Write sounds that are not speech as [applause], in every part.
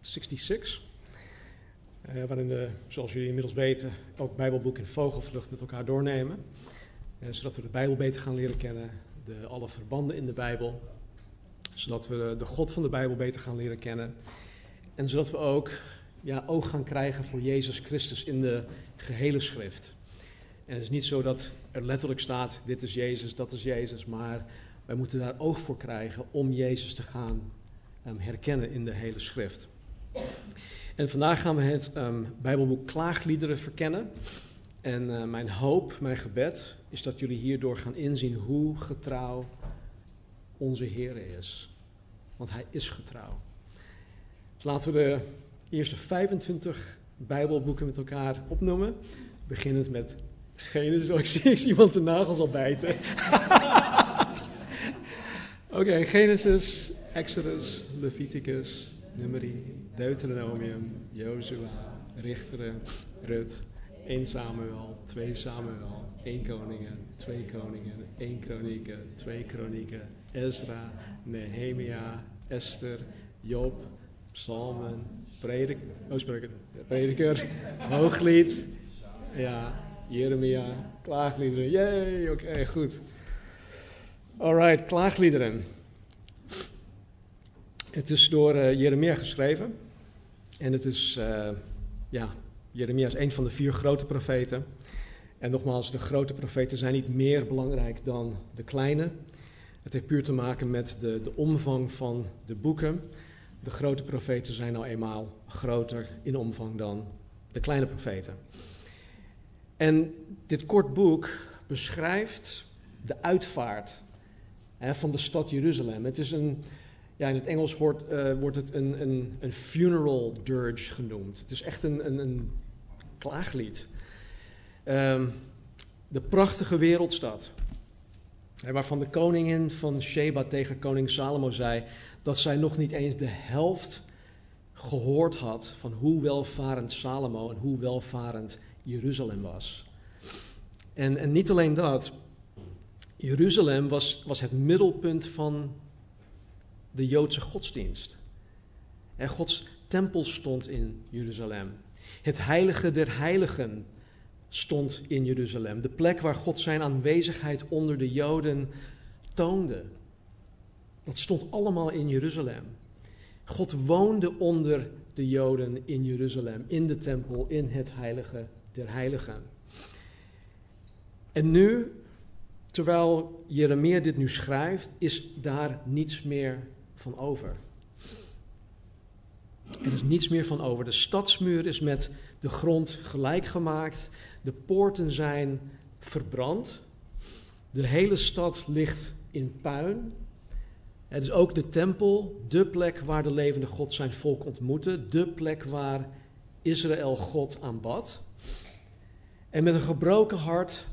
66. Uh, waarin we, zoals jullie inmiddels weten, ook Bijbelboek in vogelvlucht met elkaar doornemen. Uh, zodat we de Bijbel beter gaan leren kennen, de, alle verbanden in de Bijbel. Zodat we de, God van de Bijbel beter gaan leren kennen. En zodat we ook ja, oog gaan krijgen voor Jezus Christus in de gehele schrift. En het is niet zo dat er letterlijk staat, dit is Jezus, dat is Jezus, maar wij moeten daar oog voor krijgen om Jezus te gaan um, herkennen in de hele schrift. En vandaag gaan we het um, Bijbelboek Klaagliederen verkennen. En uh, mijn hoop, mijn gebed, is dat jullie hierdoor gaan inzien hoe getrouw onze Heer is. Want Hij is getrouw. Dus laten we de eerste 25 Bijbelboeken met elkaar opnoemen. Beginnend met Genesis. Oh, ik zie, iemand de nagels al bijten. [laughs] Oké, Genesis, Exodus, Leviticus, Numeri, Deuteronomium, Jozua, Richteren, Rut, 1 Samuel, 2 Samuel, 1 Koningen, 2 Koningen, 1 Kronieken, 2 Kronieken, Ezra, Nehemia, Esther, Job, Psalmen, predik, oh, prediker, Hooglied, ja, Jeremia, klaagliederen, jee, oké, okay, goed. Alright, klaagliederen. Het is door uh, Jeremia geschreven. En het is, uh, ja, Jeremia is een van de vier grote profeten. En nogmaals, de grote profeten zijn niet meer belangrijk dan de kleine. Het heeft puur te maken met de, de omvang van de boeken. De grote profeten zijn nou eenmaal groter in omvang dan de kleine profeten. En dit kort boek beschrijft de uitvaart hè, van de stad Jeruzalem. Het is een, ja, in het Engels wordt, uh, wordt het een, een, een, funeral dirge genoemd. Het is echt een, een, klaaglied. Um, de prachtige wereldstad. Waarvan de koningin van Sheba tegen koning Salomo zei dat zij nog niet eens de helft gehoord had van hoe welvarend Salomo en hoe welvarend Jeruzalem was. En, en niet alleen dat, Jeruzalem was, was het middelpunt van de Joodse godsdienst. En Gods tempel stond in Jeruzalem. Het heilige der heiligen stond in Jeruzalem. De plek waar God zijn aanwezigheid onder de Joden toonde. Dat stond allemaal in Jeruzalem. God woonde onder de Joden in Jeruzalem, in de tempel, in het heilige der heiligen. En nu Terwijl Jeremia dit nu schrijft, is daar niets meer van over. Er is niets meer van over. De stadsmuur is met de grond gelijk gemaakt. De poorten zijn verbrand. De hele stad ligt in puin. Het is ook de tempel, de plek waar de levende God zijn volk ontmoette. De plek waar Israël God aanbad. En met een gebroken hart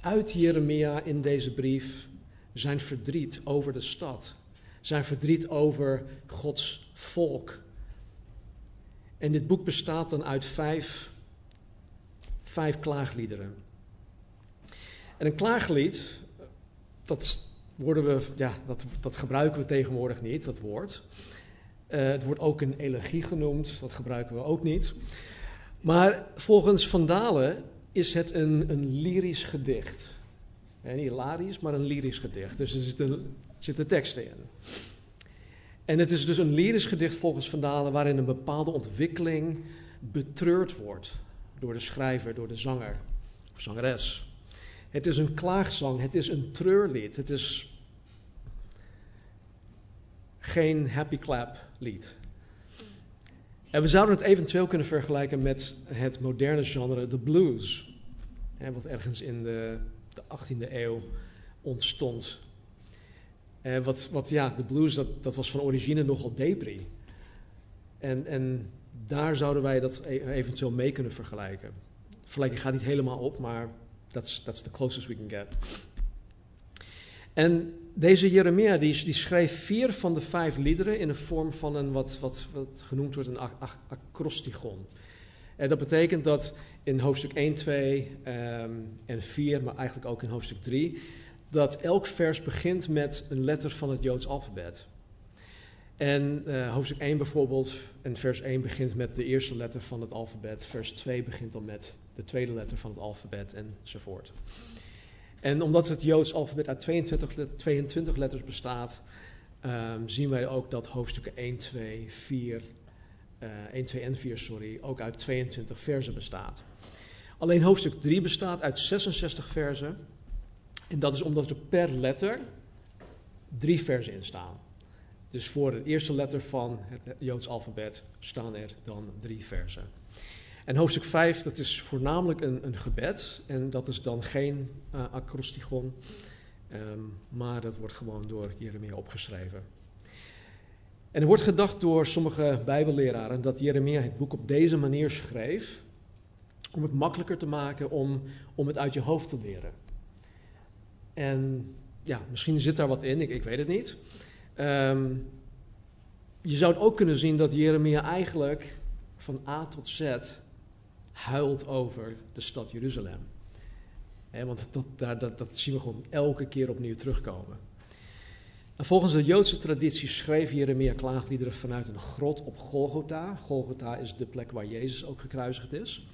uit Jeremia in deze brief zijn verdriet over de stad, zijn verdriet over Gods volk. En dit boek bestaat dan uit vijf, vijf klaagliederen. En een klaaglied, dat, worden we, ja, dat, dat gebruiken we tegenwoordig niet, dat woord. Uh, het wordt ook een elegie genoemd, dat gebruiken we ook niet. Maar volgens Van Dalen is het een, een lyrisch gedicht. Niet hilarisch, maar een lyrisch gedicht. Dus er zitten, zitten teksten in. En het is dus een lyrisch gedicht volgens Vandalen waarin een bepaalde ontwikkeling betreurd wordt door de schrijver, door de zanger of zangeres. Het is een klaagzang, het is een treurlied, het is geen happy clap lied. En we zouden het eventueel kunnen vergelijken met het moderne genre, de blues. Wat ergens in de, de 18e eeuw ontstond. En wat, wat, ja, de blues, dat, dat was van origine nogal depri. En, en daar zouden wij dat e- eventueel mee kunnen vergelijken. Vergelijking gaat niet helemaal op, maar that's, that's the closest we can get. En deze Jeremia die, die schreef vier van de vijf liederen in de vorm van een wat, wat, wat genoemd wordt een acrostigon. En dat betekent dat in hoofdstuk 1, 2 um, en 4, maar eigenlijk ook in hoofdstuk 3, dat elk vers begint met een letter van het Joods alfabet. En uh, hoofdstuk 1 bijvoorbeeld, en vers 1 begint met de eerste letter van het alfabet, vers 2 begint dan met de tweede letter van het alfabet enzovoort. En omdat het Joods alfabet uit 22, 22 letters bestaat, um, zien wij ook dat hoofdstukken 1, 2, 4, uh, 1, 2 en 4, sorry, ook uit 22 versen bestaat. Alleen hoofdstuk 3 bestaat uit 66 versen. En dat is omdat er per letter drie versen in staan. Dus voor de eerste letter van het Joods alfabet staan er dan drie versen. En hoofdstuk 5, dat is voornamelijk een, een gebed. En dat is dan geen uh, acrostigon, um, maar dat wordt gewoon door Jeremia opgeschreven. En er wordt gedacht door sommige Bijbelleraren dat Jeremia het boek op deze manier schreef, om het makkelijker te maken om, om het uit je hoofd te leren. En ja, misschien zit daar wat in, ik, ik weet het niet. Um, je zou het ook kunnen zien dat Jeremia eigenlijk van A tot Z huilt over de stad Jeruzalem. want dat, dat, zien we gewoon elke keer opnieuw terugkomen. En volgens de Joodse traditie schreef Jeremia klaagliederen vanuit een grot op Golgotha. Golgotha is de plek waar Jezus ook gekruisigd is.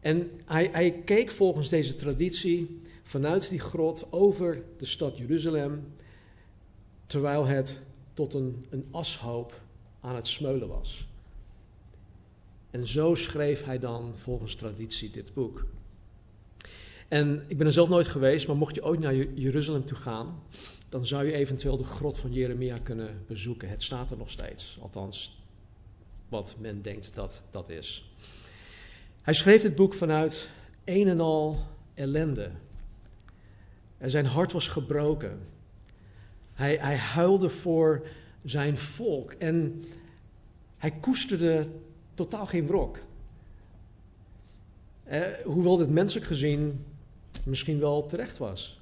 En hij, hij keek volgens deze traditie vanuit die grot over de stad Jeruzalem, terwijl het tot een, een ashoop aan het smeulen was. En zo schreef hij dan volgens traditie dit boek. En ik ben er zelf nooit geweest, maar mocht je ooit naar Jeruzalem toe gaan, dan zou je eventueel de grot van Jeremia kunnen bezoeken. Het staat er nog steeds, althans wat men denkt dat dat is. Hij schreef dit boek vanuit een en al ellende. En zijn hart was gebroken. Hij, hij huilde voor zijn volk en hij koesterde totaal geen wrok. Eh, hoewel dit menselijk gezien misschien wel terecht was.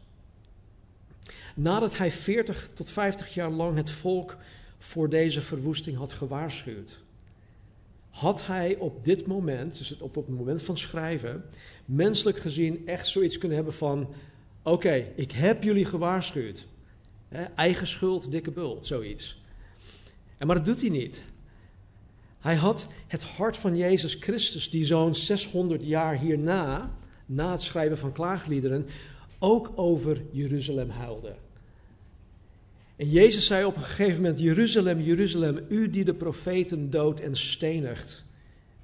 Nadat hij 40 tot 50 jaar lang het volk voor deze verwoesting had gewaarschuwd, had hij op dit moment, dus op het moment van schrijven, menselijk gezien echt zoiets kunnen hebben van: Oké, ik heb jullie gewaarschuwd. eigen schuld, dikke bult, zoiets. En maar dat doet hij niet. Hij had het hart van Jezus Christus, die zo'n 600 jaar hierna, na het schrijven van klaagliederen, ook over Jeruzalem huilde. En Jezus zei op een gegeven moment: Jeruzalem, Jeruzalem, u die de profeten doodt en stenigt,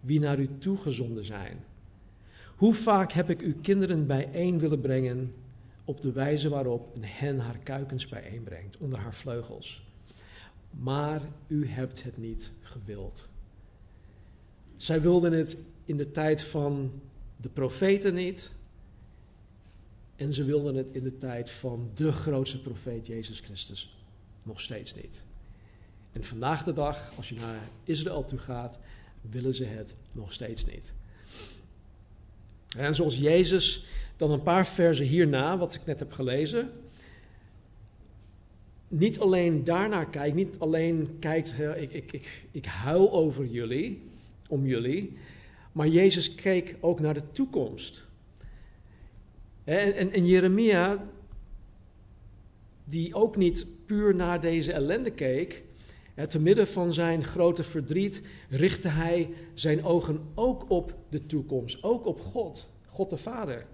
wie naar u toegezonden zijn. Hoe vaak heb ik uw kinderen bijeen willen brengen op de wijze waarop een hen haar kuikens bijeenbrengt onder haar vleugels. Maar u hebt het niet gewild. Zij wilden het in de tijd van de profeten niet. En ze wilden het in de tijd van de grootste profeet Jezus Christus nog steeds niet. En vandaag de dag, als je naar Israël toe gaat, willen ze het nog steeds niet. En zoals Jezus dan een paar versen hierna, wat ik net heb gelezen, niet alleen daarnaar kijkt, niet alleen kijkt, ik, ik, ik, ik huil over jullie, om jullie, maar Jezus keek ook naar de toekomst. En, en, en Jeremia, die ook niet puur naar deze ellende keek, te midden van zijn grote verdriet richtte hij zijn ogen ook op de toekomst, ook op God, God de Vader.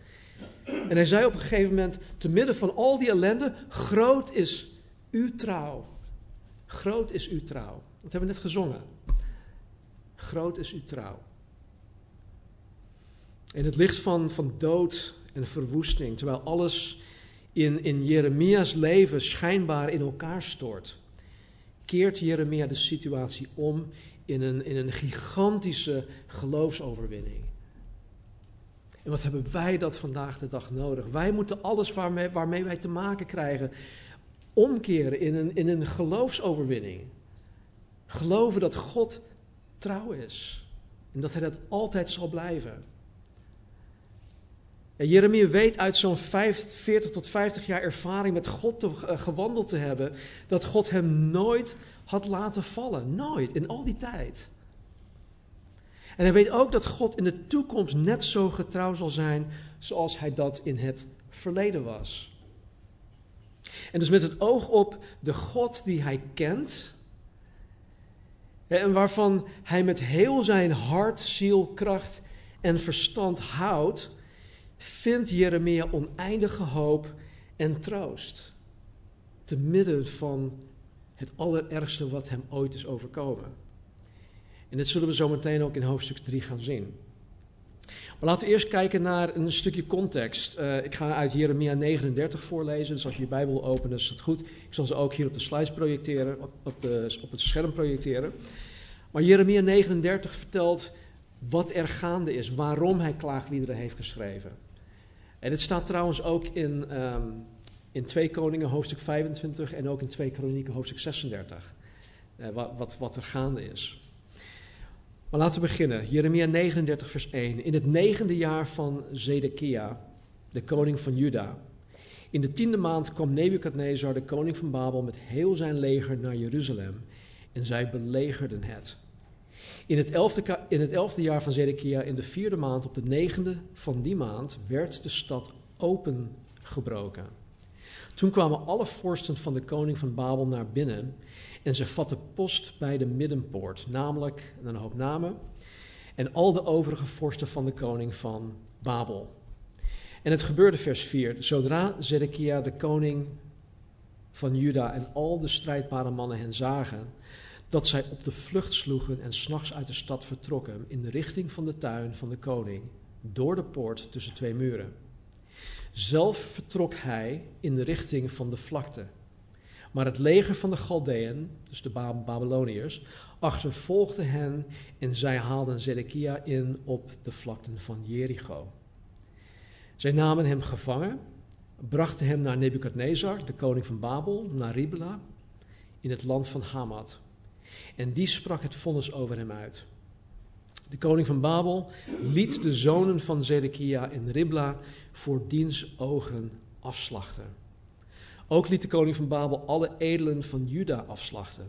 En hij zei op een gegeven moment, te midden van al die ellende, groot is uw trouw. Groot is uw trouw. Dat hebben we net gezongen. Groot is uw trouw. In het licht van, van dood en verwoesting, terwijl alles in, in Jeremia's leven schijnbaar in elkaar stort, keert Jeremia de situatie om in een, in een gigantische geloofsoverwinning. En wat hebben wij dat vandaag de dag nodig? Wij moeten alles waarmee, waarmee wij te maken krijgen omkeren in een, in een geloofsoverwinning. Geloven dat God trouw is. En dat hij dat altijd zal blijven. Jeremia weet uit zo'n 40 tot 50 jaar ervaring met God te, uh, gewandeld te hebben, dat God hem nooit had laten vallen. Nooit, in al die tijd. En hij weet ook dat God in de toekomst net zo getrouw zal zijn zoals hij dat in het verleden was. En dus met het oog op de God die hij kent, en waarvan hij met heel zijn hart, ziel, kracht en verstand houdt, vindt Jeremia oneindige hoop en troost. Te midden van het allerergste wat hem ooit is overkomen. En dit zullen we zo meteen ook in hoofdstuk 3 gaan zien. Maar laten we eerst kijken naar een stukje context. Uh, ik ga uit Jeremia 39 voorlezen, dus als je je Bijbel opent, is het goed. Ik zal ze ook hier op de slides projecteren, op, op het scherm projecteren. Maar Jeremia 39 vertelt wat er gaande is, waarom hij klaagliederen heeft geschreven. En dit staat trouwens ook in, um, in 2 Koningen hoofdstuk 25 en ook in 2 Kronieken hoofdstuk 36. Uh, wat, wat, wat er gaande is. Maar laten we beginnen. Jeremia 39, vers 1. In het negende jaar van Zedekia, de koning van Juda. In de tiende maand kwam Nebukadnezar, de koning van Babel, met heel zijn leger naar Jeruzalem. En zij belegerden het. In het, elfde, in het jaar van Zedekia, in de vierde maand, op de negende van die maand, werd de stad opengebroken. Toen kwamen alle vorsten van de koning van Babel naar binnen en ze vatten post bij de middenpoort, namelijk een hoop namen, en al de overige vorsten van de koning van Babel. En het gebeurde, vers 4, zodra Zedekia, de koning van Juda, en al de strijdbare mannen hen zagen, dat zij op de vlucht sloegen en s'nachts uit de stad vertrokken in de richting van de tuin van de koning, door de poort tussen twee muren. Zelf vertrok hij in de richting van de vlakte. Maar het leger van de Galdeën, dus de Babyloniërs, achtervolgde hen en zij haalden Zedekia in op de vlakten van Jericho. Zij namen hem gevangen, brachten hem naar Nebukadnezar, de koning van Babel, naar Ribla, in het land van Hamad. En die sprak het vonnis over hem uit. De koning van Babel liet de zonen van Zedekia in Ribla voor diens ogen afslachten. Ook liet de koning van Babel alle edelen van Juda afslachten.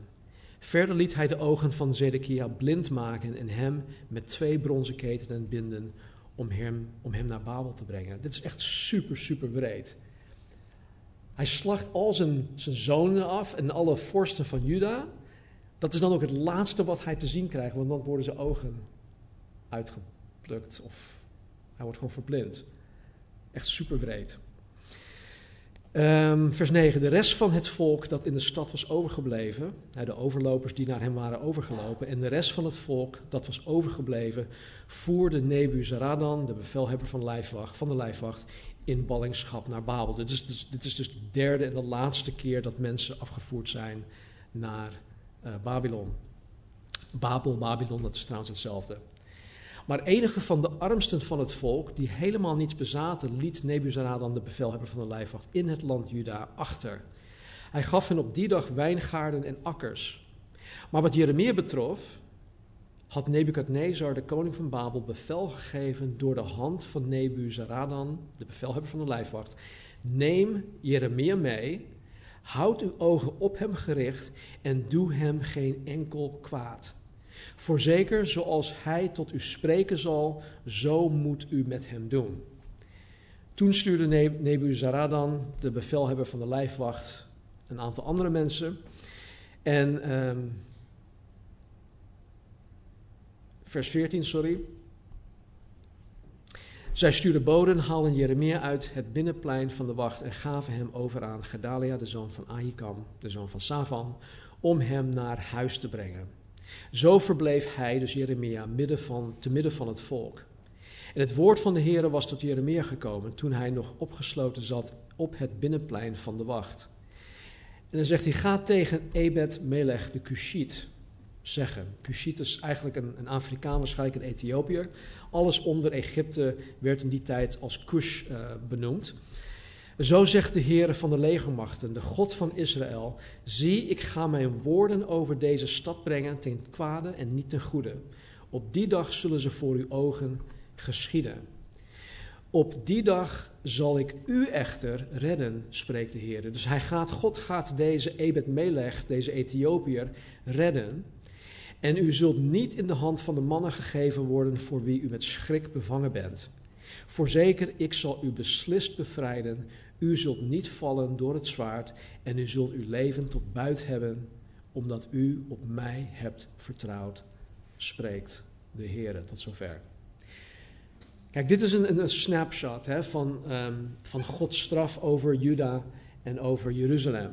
Verder liet hij de ogen van Zedekia blind maken en hem met twee bronzen ketenen binden om hem, om hem naar Babel te brengen. Dit is echt super, super breed. Hij slacht al zijn, zijn zonen af en alle vorsten van Juda. Dat is dan ook het laatste wat hij te zien krijgt, want dan worden zijn ogen uitgeplukt of hij wordt gewoon verblind. Echt super breed. Um, vers 9. De rest van het volk dat in de stad was overgebleven, de overlopers die naar hem waren overgelopen, en de rest van het volk dat was overgebleven, voerde Nebuzaradan, de bevelhebber van, lijfwacht, van de lijfwacht, in ballingschap naar Babel. Dit is, dit is dus de derde en de laatste keer dat mensen afgevoerd zijn naar uh, Babylon. Babel, Babylon, dat is trouwens hetzelfde. Maar enige van de armsten van het volk, die helemaal niets bezaten, liet Nebuzaradan, de bevelhebber van de lijfwacht, in het land Juda achter. Hij gaf hen op die dag wijngaarden en akkers. Maar wat Jeremia betrof, had Nebukadnezar, de koning van Babel, bevel gegeven door de hand van Nebuzaradan, de bevelhebber van de lijfwacht. Neem Jeremia mee, houd uw ogen op hem gericht en doe hem geen enkel kwaad. Voorzeker, zoals hij tot u spreken zal, zo moet u met hem doen. Toen stuurde Nebuzaradan, de bevelhebber van de lijfwacht, een aantal andere mensen. En um, vers 14, sorry. Zij stuurden boden, haalden Jeremia uit het binnenplein van de wacht en gaven hem over aan Gedalia, de zoon van Ahikam, de zoon van Savan, om hem naar huis te brengen. Zo verbleef hij, dus Jeremia, midden van, te midden van het volk. En het woord van de Heere was tot Jeremia gekomen toen hij nog opgesloten zat op het binnenplein van de wacht. En dan zegt hij, ga tegen Ebed Melech, de Cushit, zeggen. Cushit is eigenlijk een, een Afrikaan, waarschijnlijk een Ethiopiër. Alles onder Egypte werd in die tijd als Kush uh, benoemd. Zo zegt de Heer van de legermachten, de God van Israël: Zie, ik ga mijn woorden over deze stad brengen ten kwade en niet ten goede. Op die dag zullen ze voor uw ogen geschieden. Op die dag zal ik u echter redden, spreekt de Heer. Dus hij gaat, God gaat deze Ebed Melech, deze Ethiopiër, redden. En u zult niet in de hand van de mannen gegeven worden voor wie u met schrik bevangen bent. Voorzeker, ik zal u beslist bevrijden. U zult niet vallen door het zwaard en u zult uw leven tot buit hebben, omdat u op mij hebt vertrouwd, spreekt de Heer. Tot zover. Kijk, dit is een, een snapshot hè, van, um, van Gods straf over Juda en over Jeruzalem.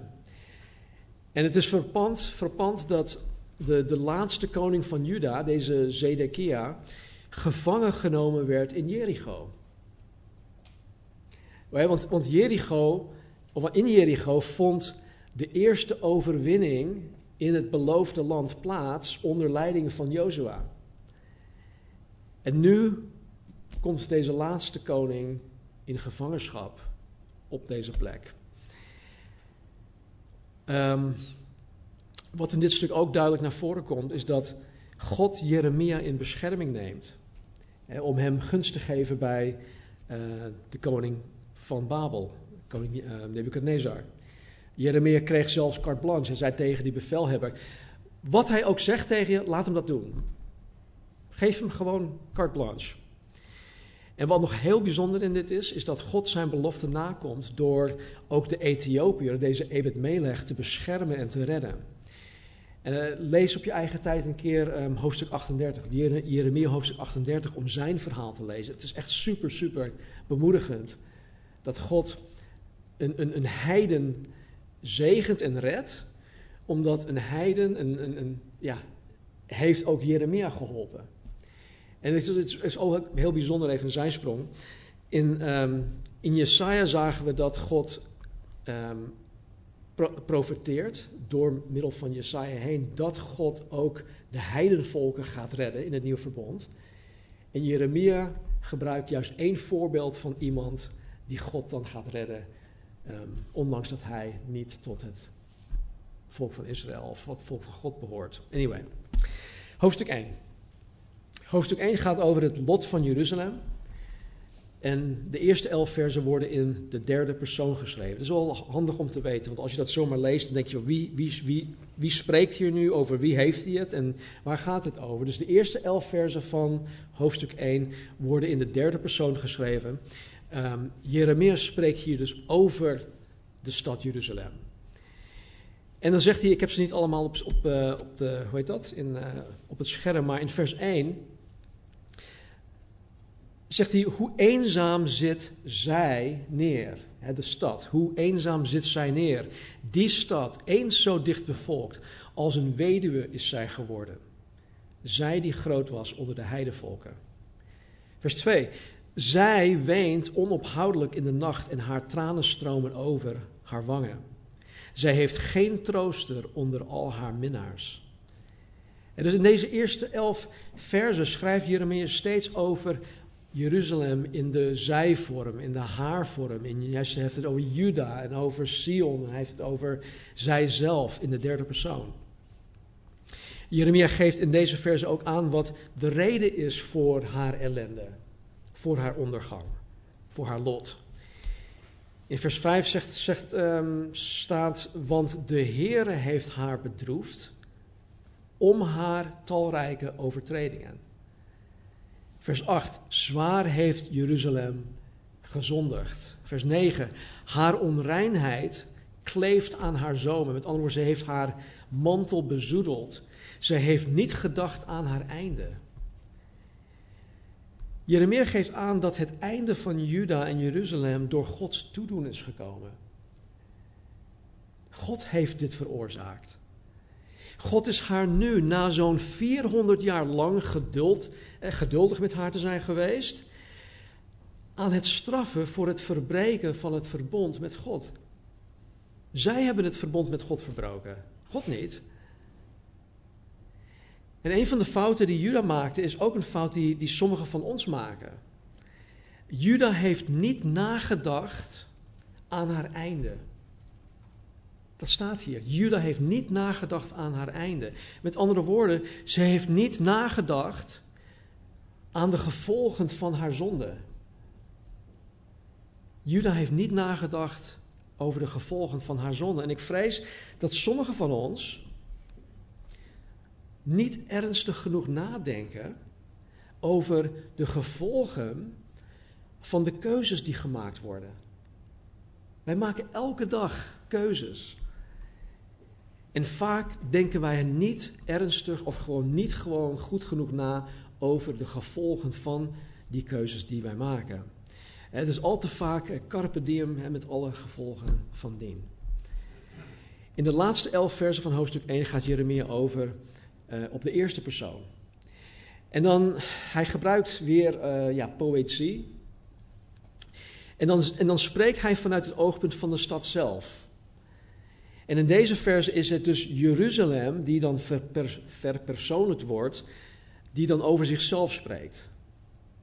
En het is verpand, verpand dat de, de laatste koning van Juda, deze Zedekia, gevangen genomen werd in Jericho. Want, want Jericho, of in Jericho vond de eerste overwinning in het beloofde land plaats onder leiding van Jozua. En nu komt deze laatste koning in gevangenschap op deze plek. Um, wat in dit stuk ook duidelijk naar voren komt, is dat God Jeremia in bescherming neemt. Hè, om hem gunst te geven bij uh, de koning van Babel, koning uh, Nebukadnezar. Jeremia kreeg zelfs carte blanche en zei tegen die bevelhebber: Wat hij ook zegt tegen je, laat hem dat doen. Geef hem gewoon carte blanche. En wat nog heel bijzonder in dit is, is dat God zijn belofte nakomt door ook de Ethiopiër, deze Ebed Melech, te beschermen en te redden. En, uh, lees op je eigen tijd een keer um, hoofdstuk 38, Jeremia hoofdstuk 38, om zijn verhaal te lezen. Het is echt super, super bemoedigend dat God een, een, een heiden zegent en redt, omdat een heiden een, een, een, ja, heeft ook Jeremia geholpen. En het is, het is ook heel bijzonder, even een zijsprong. In, um, in Jesaja zagen we dat God um, pro profeteert door middel van Jesaja heen dat God ook de heidenvolken gaat redden in het nieuwe verbond. En Jeremia gebruikt juist één voorbeeld van iemand die God dan gaat redden, um, ondanks dat hij niet tot het volk van Israël of het volk van God behoort. Anyway, hoofdstuk 1. Hoofdstuk 1 gaat over het lot van Jeruzalem. En de eerste elf versen worden in de derde persoon geschreven. Dat is wel handig om te weten, want als je dat zomaar leest, dan denk je: wie, wie, wie, wie spreekt hier nu over? Wie heeft hij het en waar gaat het over? Dus de eerste elf versen van hoofdstuk 1 worden in de derde persoon geschreven. Um, Jeremia spreekt hier dus over de stad Jeruzalem. En dan zegt hij, ik heb ze niet allemaal op, op, uh, op, de, hoe heet dat? In, uh, op het scherm, maar in vers 1 zegt hij, hoe eenzaam zit zij neer, de stad. Hoe eenzaam zit zij neer. Die stad, eens zo dicht bevolkt, als een weduwe is zij geworden. Zij die groot was onder de heidevolken. Vers 2. Zij weent onophoudelijk in de nacht en haar tranen stromen over haar wangen. Zij heeft geen trooster onder al haar minnaars. En dus in deze eerste elf versen schrijft Jeremia steeds over Jeruzalem in de zijvorm, in de haarvorm. In, hij heeft het over Juda en over Sion. Hij heeft het over zijzelf in de derde persoon. Jeremia geeft in deze verse ook aan wat de reden is voor haar ellende, voor haar ondergang, voor haar lot. In vers 5 zegt, zegt, um, staat, want de Heere heeft haar bedroefd om haar talrijke overtredingen. Vers 8, zwaar heeft Jeruzalem gezondigd. Vers 9, haar onreinheid kleeft aan haar zomen. Met andere woorden, ze heeft haar mantel bezoedeld. Ze heeft niet gedacht aan haar einde. Jeremia geeft aan dat het einde van Juda en Jeruzalem door Gods toedoen is gekomen. God heeft dit veroorzaakt. God is haar nu, na zo'n 400 jaar lang geduld, eh, geduldig met haar te zijn geweest, aan het straffen voor het verbreken van het verbond met God. Zij hebben het verbond met God verbroken, God niet. En een van de fouten die Juda maakte, is ook een fout die, die sommigen van ons maken. Juda heeft niet nagedacht aan haar einde. Dat staat hier. Juda heeft niet nagedacht aan haar einde. Met andere woorden, ze heeft niet nagedacht aan de gevolgen van haar zonde. Juda heeft niet nagedacht over de gevolgen van haar zonde. En ik vrees dat sommigen van ons niet ernstig genoeg nadenken over de gevolgen van de keuzes die gemaakt worden. Wij maken elke dag keuzes. En vaak denken wij niet ernstig of gewoon niet gewoon goed genoeg na over de gevolgen van die keuzes die wij maken. Het is al te vaak eh, carpe diem met alle gevolgen van dien. In de laatste elf versen van hoofdstuk 1 gaat Jeremia over uh, op de eerste persoon. En dan, hij gebruikt weer uh, ja, poëzie. En dan, en dan spreekt hij vanuit het oogpunt van de stad zelf. En in deze verse is het dus Jeruzalem die dan verper, verpersoonlijkt wordt, die dan over zichzelf spreekt.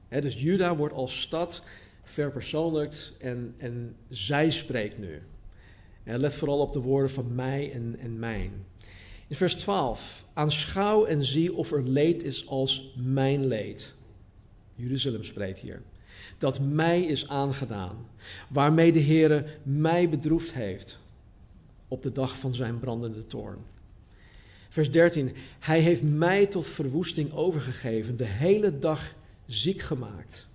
dus Juda wordt als stad verpersoonlijkt en, en zij spreekt nu. En let vooral op de woorden van mij en, en mijn. In vers 12. Aanschouw en zie of er leed is als mijn leed. Jeruzalem spreekt hier. Dat mij is aangedaan. Waarmee de Heere mij bedroefd heeft. Op de dag van zijn brandende toorn. Vers 13. Hij heeft mij tot verwoesting overgegeven. De hele dag ziek gemaakt.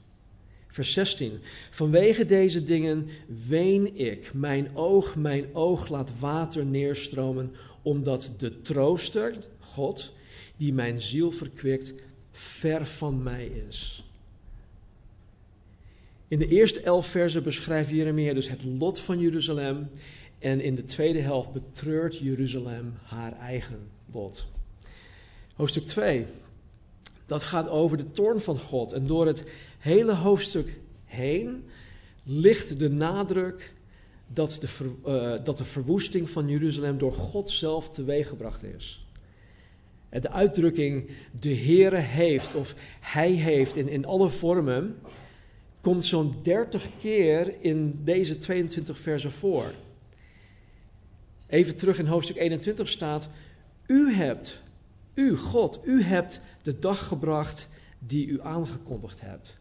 Vers 16. Vanwege deze dingen ween ik. Mijn oog, mijn oog laat water neerstromen, omdat de trooster, God, die mijn ziel verkwikt, ver van mij is. In de eerste elf versen beschrijft Jeremia dus het lot van Jeruzalem. En in de tweede helft betreurt Jeruzalem haar eigen lot. Hoofdstuk 2. Dat gaat over de toorn van God. En door het hele hoofdstuk heen ligt de nadruk dat de, uh, dat de verwoesting van Jeruzalem door God zelf teweeggebracht is. De uitdrukking de Heere heeft of Hij heeft in, in alle vormen komt zo'n 30 keer in deze 22 versen voor. Even terug in hoofdstuk 21 staat: U hebt, u God, u hebt de dag gebracht die u aangekondigd hebt.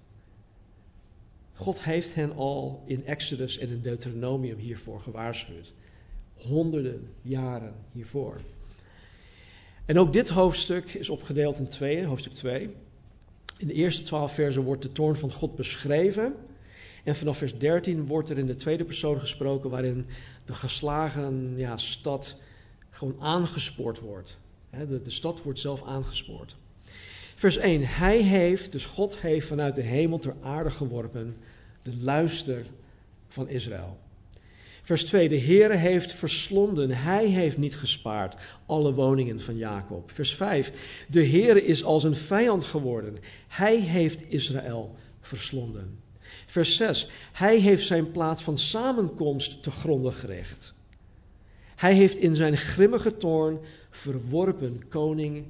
God heeft hen al in Exodus en in Deuteronomium hiervoor gewaarschuwd. Honderden jaren hiervoor. En ook dit hoofdstuk is opgedeeld in twee, hoofdstuk 2. In de eerste twaalf versen wordt de toorn van God beschreven. En vanaf vers 13 wordt er in de tweede persoon gesproken waarin de geslagen ja, stad gewoon aangespoord wordt. De, de stad wordt zelf aangespoord. Vers 1. Hij heeft, dus God heeft vanuit de hemel ter aarde geworpen de luister van Israël. Vers 2. De Heere heeft verslonden, hij heeft niet gespaard alle woningen van Jacob. Vers 5. De Heere is als een vijand geworden, hij heeft Israël verslonden. Vers 6. Hij heeft zijn plaats van samenkomst te gronden gericht. Hij heeft in zijn grimmige toorn verworpen koning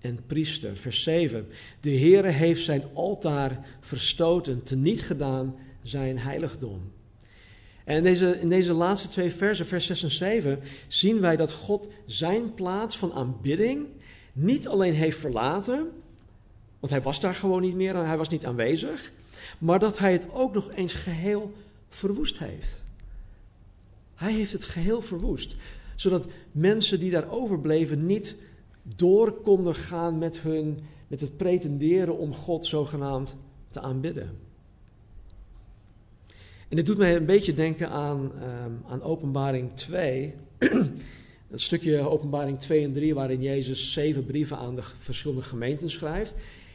en priester. Vers 7. De Heere heeft zijn altaar verstoten, teniet gedaan zijn heiligdom. En in deze, in deze laatste twee versen, vers 6 en 7, zien wij dat God zijn plaats van aanbidding niet alleen heeft verlaten, want hij was daar gewoon niet meer en hij was niet aanwezig, maar dat hij het ook nog eens geheel verwoest heeft. Hij heeft het geheel verwoest, zodat mensen die daar overbleven niet door konden gaan met, hun, met het pretenderen om God zogenaamd te aanbidden. En dit doet mij een beetje denken aan, um, aan Openbaring 2. [clears throat] Het stukje Openbaring 2 en 3, waarin Jezus zeven brieven aan de verschillende gemeenten schrijft.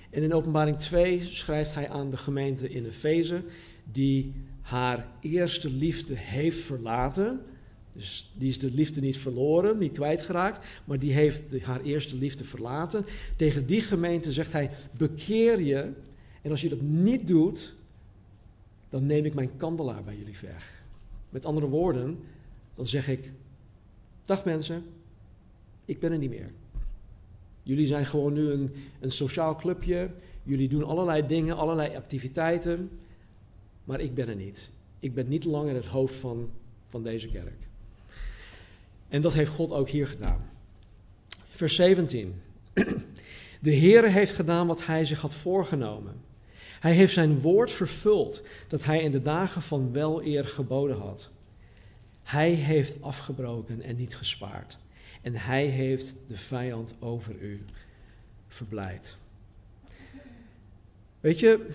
En in Openbaring 2 schrijft hij aan de gemeente in Efeze, die haar eerste liefde heeft verlaten. Dus die is de liefde niet verloren, niet kwijtgeraakt, maar die heeft haar eerste liefde verlaten. Tegen die gemeente zegt hij: bekeer je. En als je dat niet doet, dan neem ik mijn kandelaar bij jullie weg. Met andere woorden, dan zeg ik: Dag mensen, ik ben er niet meer. Jullie zijn gewoon nu een, een sociaal clubje. Jullie doen allerlei dingen, allerlei activiteiten. Maar ik ben er niet. ik ben niet langer het hoofd van, van deze kerk. En dat heeft God ook hier gedaan. Vers 17. [clears throat] De Heere heeft gedaan wat hij zich had voorgenomen. Hij heeft zijn woord vervuld dat hij in de dagen van weleer geboden had. Hij heeft afgebroken en niet gespaard. En hij heeft de vijand over u verblijd. Weet je,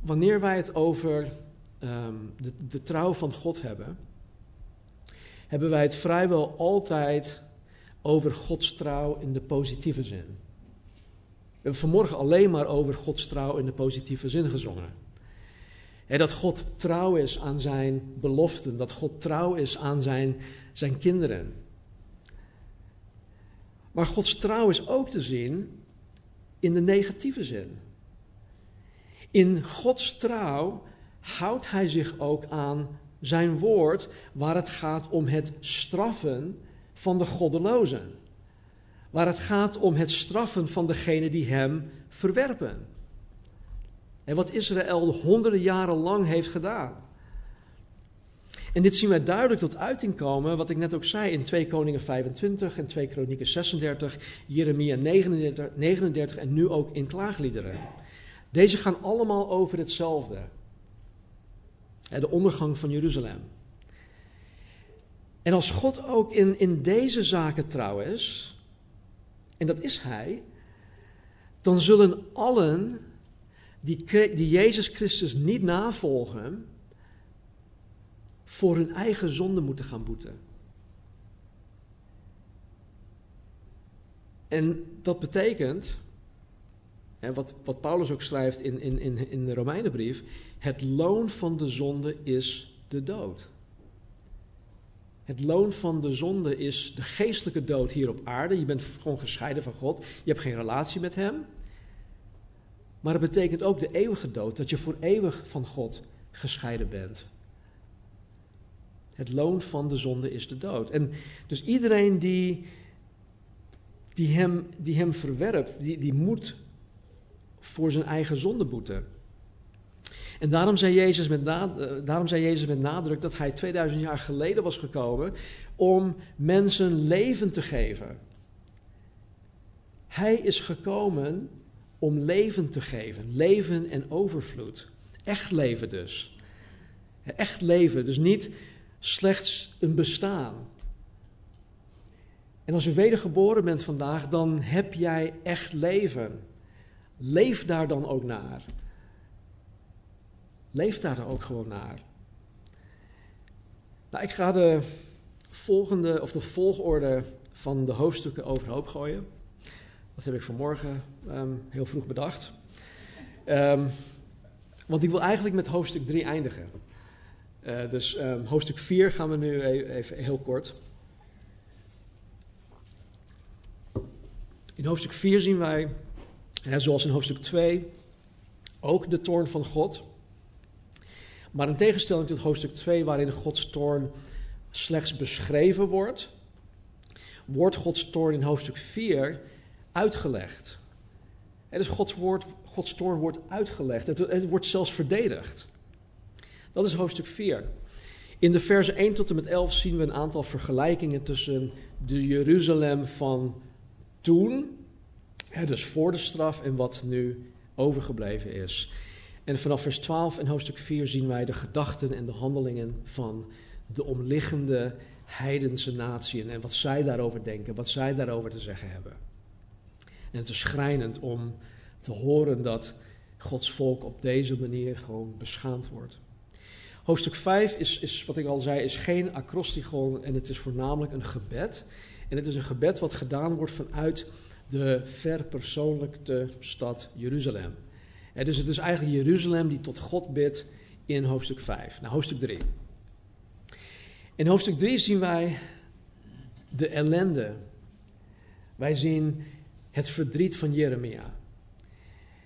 wanneer wij het over ehm, de, de trouw van God hebben, hebben wij het vrijwel altijd over Gods trouw in de positieve zin. We hebben vanmorgen alleen maar over Gods trouw in de positieve zin gezongen. dat God trouw is aan zijn beloften, dat God trouw is aan zijn, zijn kinderen. Maar Gods trouw is ook te zien in de negatieve zin. In Gods trouw houdt hij zich ook aan zijn woord, waar het gaat om het straffen van de goddelozen. Waar het gaat om het straffen van degenen die hem verwerpen. En wat Israël honderden jaren lang heeft gedaan. En dit zien wij duidelijk tot uiting komen, wat ik net ook zei in 2 Koningen 25 en 2 Kronieken 36, Jeremia 39, 39 en nu ook in klaagliederen. Deze gaan allemaal over hetzelfde. De ondergang van Jeruzalem. En als God ook in, in deze zaken trouw is, en dat is Hij, dan zullen allen die, die Jezus Christus niet navolgen, voor hun eigen zonde moeten gaan boeten. En dat betekent, hè, wat, wat Paulus ook schrijft in, in, in, in de Romeinenbrief, het loon van de zonde is de dood. Het loon van de zonde is de geestelijke dood hier op aarde. Je bent gewoon gescheiden van God. Je hebt geen relatie met Hem. Maar het betekent ook de eeuwige dood, dat je voor eeuwig van God gescheiden bent. Het loon van de zonde is de dood. En dus iedereen die, die, hem, die hem verwerpt, die, die moet voor zijn eigen zonde boeten. En daarom zei, Jezus met eh, daarom zei Jezus met nadruk dat hij 2000 jaar geleden was gekomen om mensen leven te geven. Hij is gekomen om leven te geven, leven en overvloed. Echt leven dus. Echt leven, dus niet slechts een bestaan. En als je wedergeboren bent vandaag, dan heb jij echt leven. Leef daar dan ook naar. Leef daar dan ook gewoon naar. Nou, ik ga de volgende, of de volgorde van de hoofdstukken overhoop gooien. Dat heb ik vanmorgen um, heel vroeg bedacht. Um, want ik wil eigenlijk met hoofdstuk 3 eindigen. Uh, dus um, hoofdstuk 4 gaan we nu e-, even heel kort. In hoofdstuk 4 zien wij, hè, zoals in hoofdstuk 2, ook de toorn van God. Maar in tegenstelling tot hoofdstuk 2, waarin Gods toorn slechts beschreven wordt, wordt Gods toorn in hoofdstuk 4 uitgelegd. En dus Gods, woord, Gods toorn wordt uitgelegd. Het, het wordt zelfs verdedigd. Dat is hoofdstuk 4. In de versen 1 tot en met 11 zien we een aantal vergelijkingen tussen de Jeruzalem van toen, hè, dus voor de straf, en wat nu overgebleven is. En vanaf vers 12 en hoofdstuk 4 zien wij de gedachten en de handelingen van de omliggende heidense naties en wat zij daarover denken, wat zij daarover te zeggen hebben. En het is schrijnend om te horen dat Gods volk op deze manier gewoon beschaamd wordt. Hoofdstuk 5 is, is, wat ik al zei, is geen acrostigon en het is voornamelijk een gebed. En het is een gebed wat gedaan wordt vanuit de verpersoonlijkte stad Jeruzalem. Dus het is eigenlijk Jeruzalem die tot God bidt in hoofdstuk 5. Nou, hoofdstuk 3. In hoofdstuk 3 zien wij de ellende. Wij zien het verdriet van Jeremia.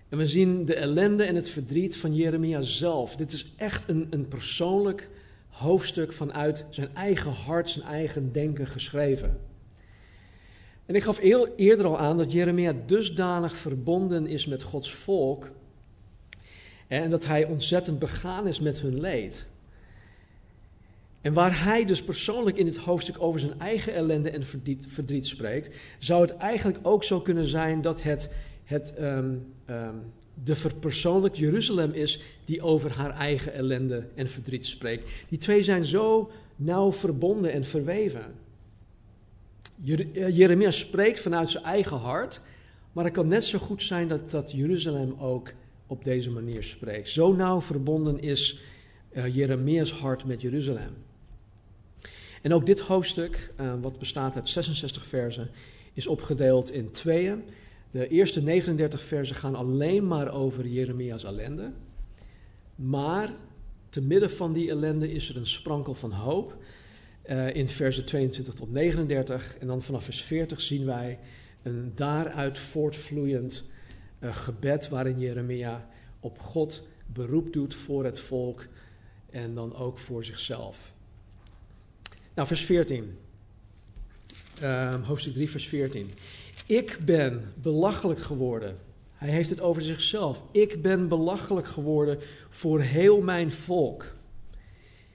En we zien de ellende en het verdriet van Jeremia zelf. Dit is echt een, een persoonlijk hoofdstuk vanuit zijn eigen hart, zijn eigen denken geschreven. En ik gaf eerder al aan dat Jeremia dusdanig verbonden is met Gods volk. En dat hij ontzettend begaan is met hun leed. En waar hij dus persoonlijk in dit hoofdstuk over zijn eigen ellende en verdriet, verdriet spreekt, zou het eigenlijk ook zo kunnen zijn dat het, het um, de verpersoonlijk Jeruzalem is die over haar eigen ellende en verdriet spreekt. Die twee zijn zo nauw verbonden en verweven. Jeremia spreekt vanuit zijn eigen hart, maar het kan net zo goed zijn dat, dat Jeruzalem ook op deze manier spreekt. Zo nauw verbonden is uh, Jeremia's hart met Jeruzalem. En ook dit hoofdstuk, uh, wat bestaat uit 66 versen, is opgedeeld in tweeën. De eerste 39 versen gaan alleen maar over Jeremia's ellende. Maar te midden van die ellende is er een sprankel van hoop. Uh, in versen 22 tot 39. En dan vanaf vers 40 zien wij een daaruit voortvloeiend uh, gebed waarin Jeremia op God beroep doet voor het volk en dan ook voor zichzelf. Nou, vers 14. Uh, ehm, hoofdstuk 3, vers 14. Ik ben belachelijk geworden. Hij heeft het over zichzelf. Ik ben belachelijk geworden voor heel mijn volk.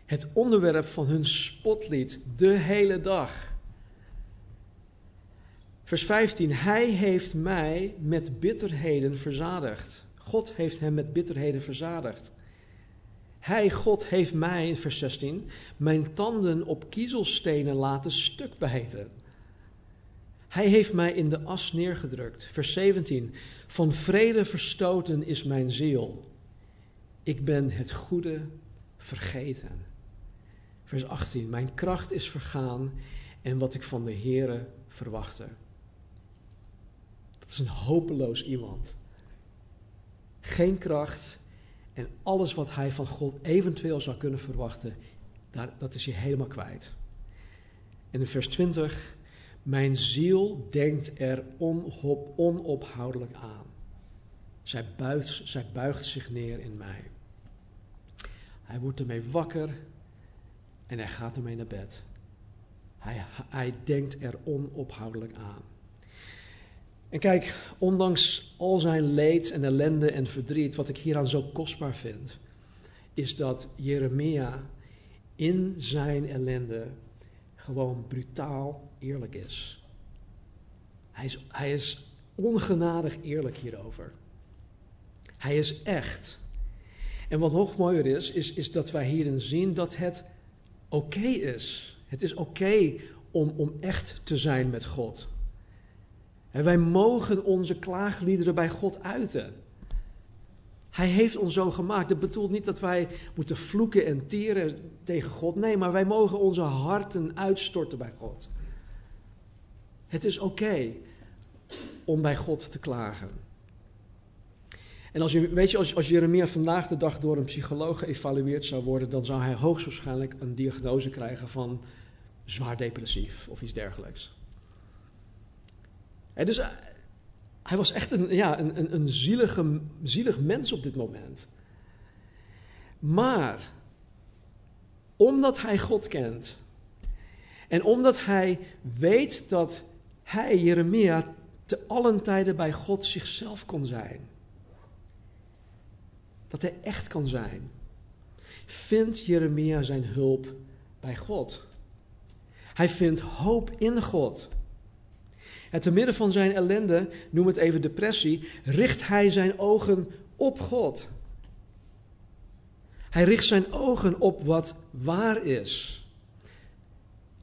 Het onderwerp van hun spotlied de hele dag. Vers 15. Hij heeft mij met bitterheden verzadigd. God heeft hem met bitterheden verzadigd. Hij, God, heeft mij, vers 16, mijn tanden op kiezelstenen laten stuk bijten. Hij heeft mij in de as neergedrukt. Vers 17. Van vrede verstoten is mijn ziel. Ik ben het goede vergeten. Vers 18. Mijn kracht is vergaan en wat ik van de Heere verwachtte. Dat is een hopeloos iemand. Geen kracht en alles wat hij van God eventueel zou kunnen verwachten, daar, dat is hij helemaal kwijt. En in vers 20. Mijn ziel denkt er onop, onophoudelijk aan. Zij buigt, zij buigt zich neer in mij. Hij wordt ermee wakker en hij gaat ermee naar bed. Hij, hij denkt er onophoudelijk aan. En kijk, ondanks al zijn leed en ellende en verdriet, wat ik hieraan zo kostbaar vind, is dat Jeremia in zijn ellende gewoon brutaal eerlijk is. Hij is, hij is ongenadig eerlijk hierover. Hij is echt. En wat nog mooier is, is, is dat wij hierin zien dat het oké is. Het is oké om, om echt te zijn met God. En wij mogen onze klaagliederen bij God uiten. Hij heeft ons zo gemaakt. Dat bedoelt niet dat wij moeten vloeken en tieren tegen God. Nee, maar wij mogen onze harten uitstorten bij God. Het is oké om bij God te klagen. En als je, weet je, als, als Jeremia vandaag de dag door een psycholoog geëvalueerd zou worden, dan zou hij hoogstwaarschijnlijk een diagnose krijgen van zwaar depressief of iets dergelijks. Dus eh, hij was echt een, ja, een, een, een zielige, zielig mens op dit moment. Maar omdat hij God kent en omdat hij weet dat hij, Jeremia, te allen tijden bij God zichzelf kon zijn. Dat hij echt kan zijn. Vindt Jeremia zijn hulp bij God. Hij vindt hoop in God. En te midden van zijn ellende, noem het even depressie, richt hij zijn ogen op God. Hij richt zijn ogen op wat waar is.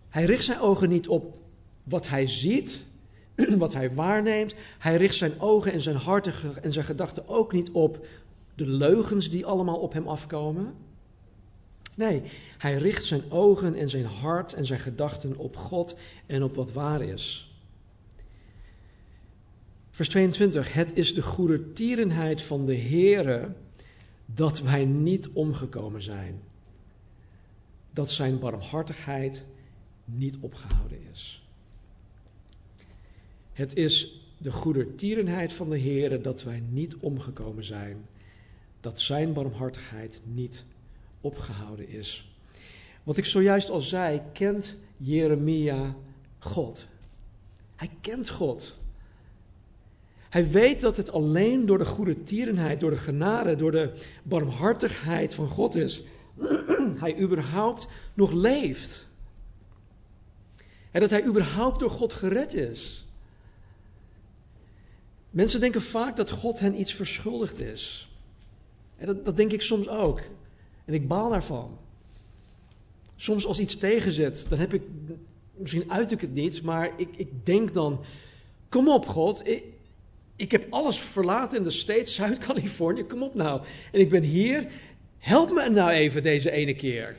Hij richt zijn ogen niet op wat hij ziet, [clears throat] wat hij waarneemt. Hij richt zijn ogen en zijn hart en zijn gedachten ook niet op de leugens die allemaal op hem afkomen. Nee, hij richt zijn ogen en zijn hart en zijn gedachten op God en op wat waar is. Vers 22. Het is de goedertierenheid van de Heere dat wij niet omgekomen zijn. Dat zijn barmhartigheid niet opgehouden is. Het is de goedertierenheid van de Heere dat wij niet omgekomen zijn. Dat zijn barmhartigheid niet opgehouden is. Wat ik zojuist al zei, kent Jeremia God. Hij kent God. Hij weet dat het alleen door de goede tierenheid, door de genade, door de barmhartigheid van God is [clears throat] hij überhaupt nog leeft. En dat hij überhaupt door God gered is. Mensen denken vaak dat God hen iets verschuldigd is. En dat, dat denk ik soms ook. En ik baal daarvan. Soms als iets tegenzet, dan heb ik, misschien uit ik het niet, maar ik, ik denk dan, kom op God, ik, ik heb alles verlaten in de States, [laughs] Zuid-Californië, kom op nou. En ik ben hier, help me nou even deze ene keer.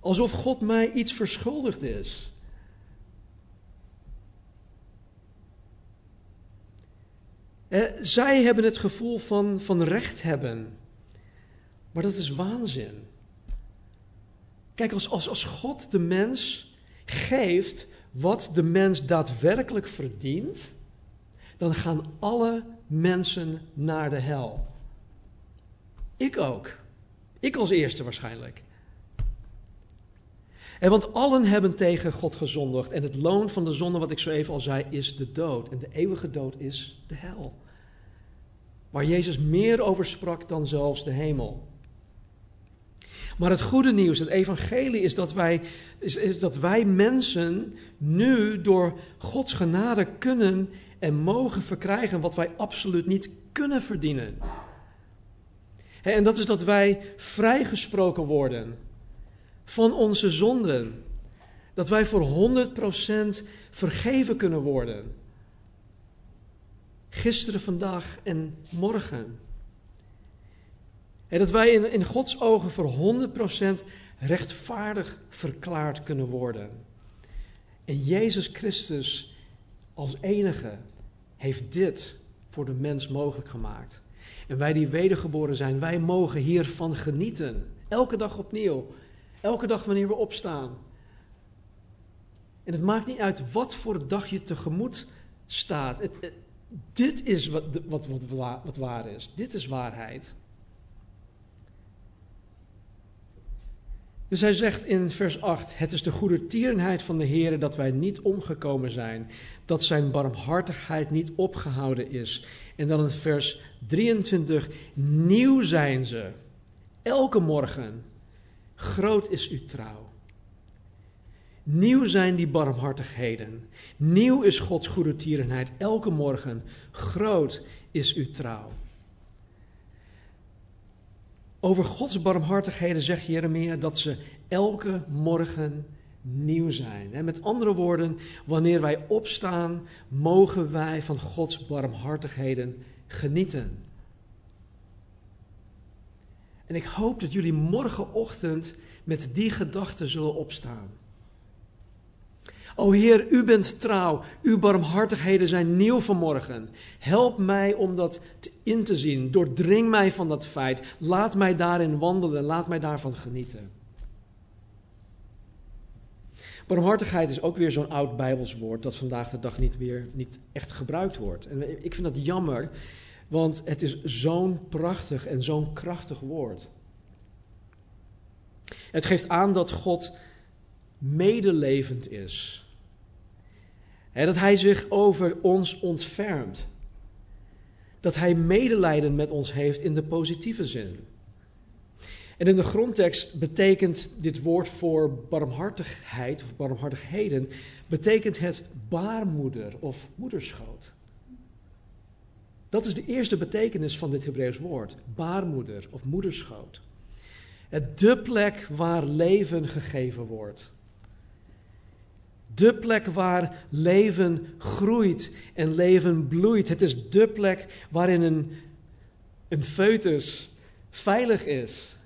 Alsof God mij iets verschuldigd is. Eh, zij hebben het gevoel van, van recht hebben. Maar dat is waanzin. Kijk, als, als, als God de mens geeft wat de mens daadwerkelijk verdient, dan gaan alle mensen naar de hel. Ik ook. Ik als eerste waarschijnlijk. En want allen hebben tegen God gezondigd. En het loon van de zonde, wat ik zo even al zei, is de dood. En de eeuwige dood is de hel. Waar Jezus meer over sprak dan zelfs de hemel. Maar het goede nieuws, het evangelie, is dat wij, is, is dat wij mensen nu door Gods genade kunnen en mogen verkrijgen wat wij absoluut niet kunnen verdienen. En dat is dat wij vrijgesproken worden van onze zonden. Dat wij voor 100% vergeven kunnen worden. Gisteren, vandaag en morgen. En dat wij in, in Gods ogen voor 100% rechtvaardig verklaard kunnen worden. En Jezus Christus als enige heeft dit voor de mens mogelijk gemaakt. En wij die wedergeboren zijn, wij mogen hiervan genieten. Elke dag opnieuw. Elke dag wanneer we opstaan. En het maakt niet uit wat voor dag je tegemoet staat. Het, dit is wat, wat, wat, wat waar is. Dit is waarheid. Dus hij zegt in vers 8: Het is de goede tierenheid van de Heer dat wij niet omgekomen zijn, dat zijn barmhartigheid niet opgehouden is. En dan in vers 23: Nieuw zijn ze, elke morgen. Groot is uw trouw. Nieuw zijn die barmhartigheden. Nieuw is Gods goede tierenheid elke morgen. Groot is uw trouw. Over Gods barmhartigheden zegt Jeremia dat ze elke morgen nieuw zijn. En met andere woorden, wanneer wij opstaan, mogen wij van Gods barmhartigheden genieten. En ik hoop dat jullie morgenochtend met die gedachten zullen opstaan. O Heer, u bent trouw, uw barmhartigheden zijn nieuw vanmorgen. Help mij om dat in te zien. Doordring mij van dat feit. Laat mij daarin wandelen, laat mij daarvan genieten. Barmhartigheid is ook weer zo'n oud Bijbels woord dat vandaag de dag niet weer niet echt gebruikt wordt. En ik vind dat jammer, want het is zo'n prachtig en zo'n krachtig woord. Het geeft aan dat God medelevend is. Dat Hij zich over ons ontfermt. Dat Hij medelijden met ons heeft in de positieve zin. En in de grondtekst betekent dit woord voor barmhartigheid of barmhartigheden, betekent het baarmoeder of moederschoot. Dat is de eerste betekenis van dit Hebreeuws woord, baarmoeder of moederschoot. Het de plek waar leven gegeven wordt. De plek waar leven groeit en leven bloeit. Het is de plek waarin een, een foetus veilig is.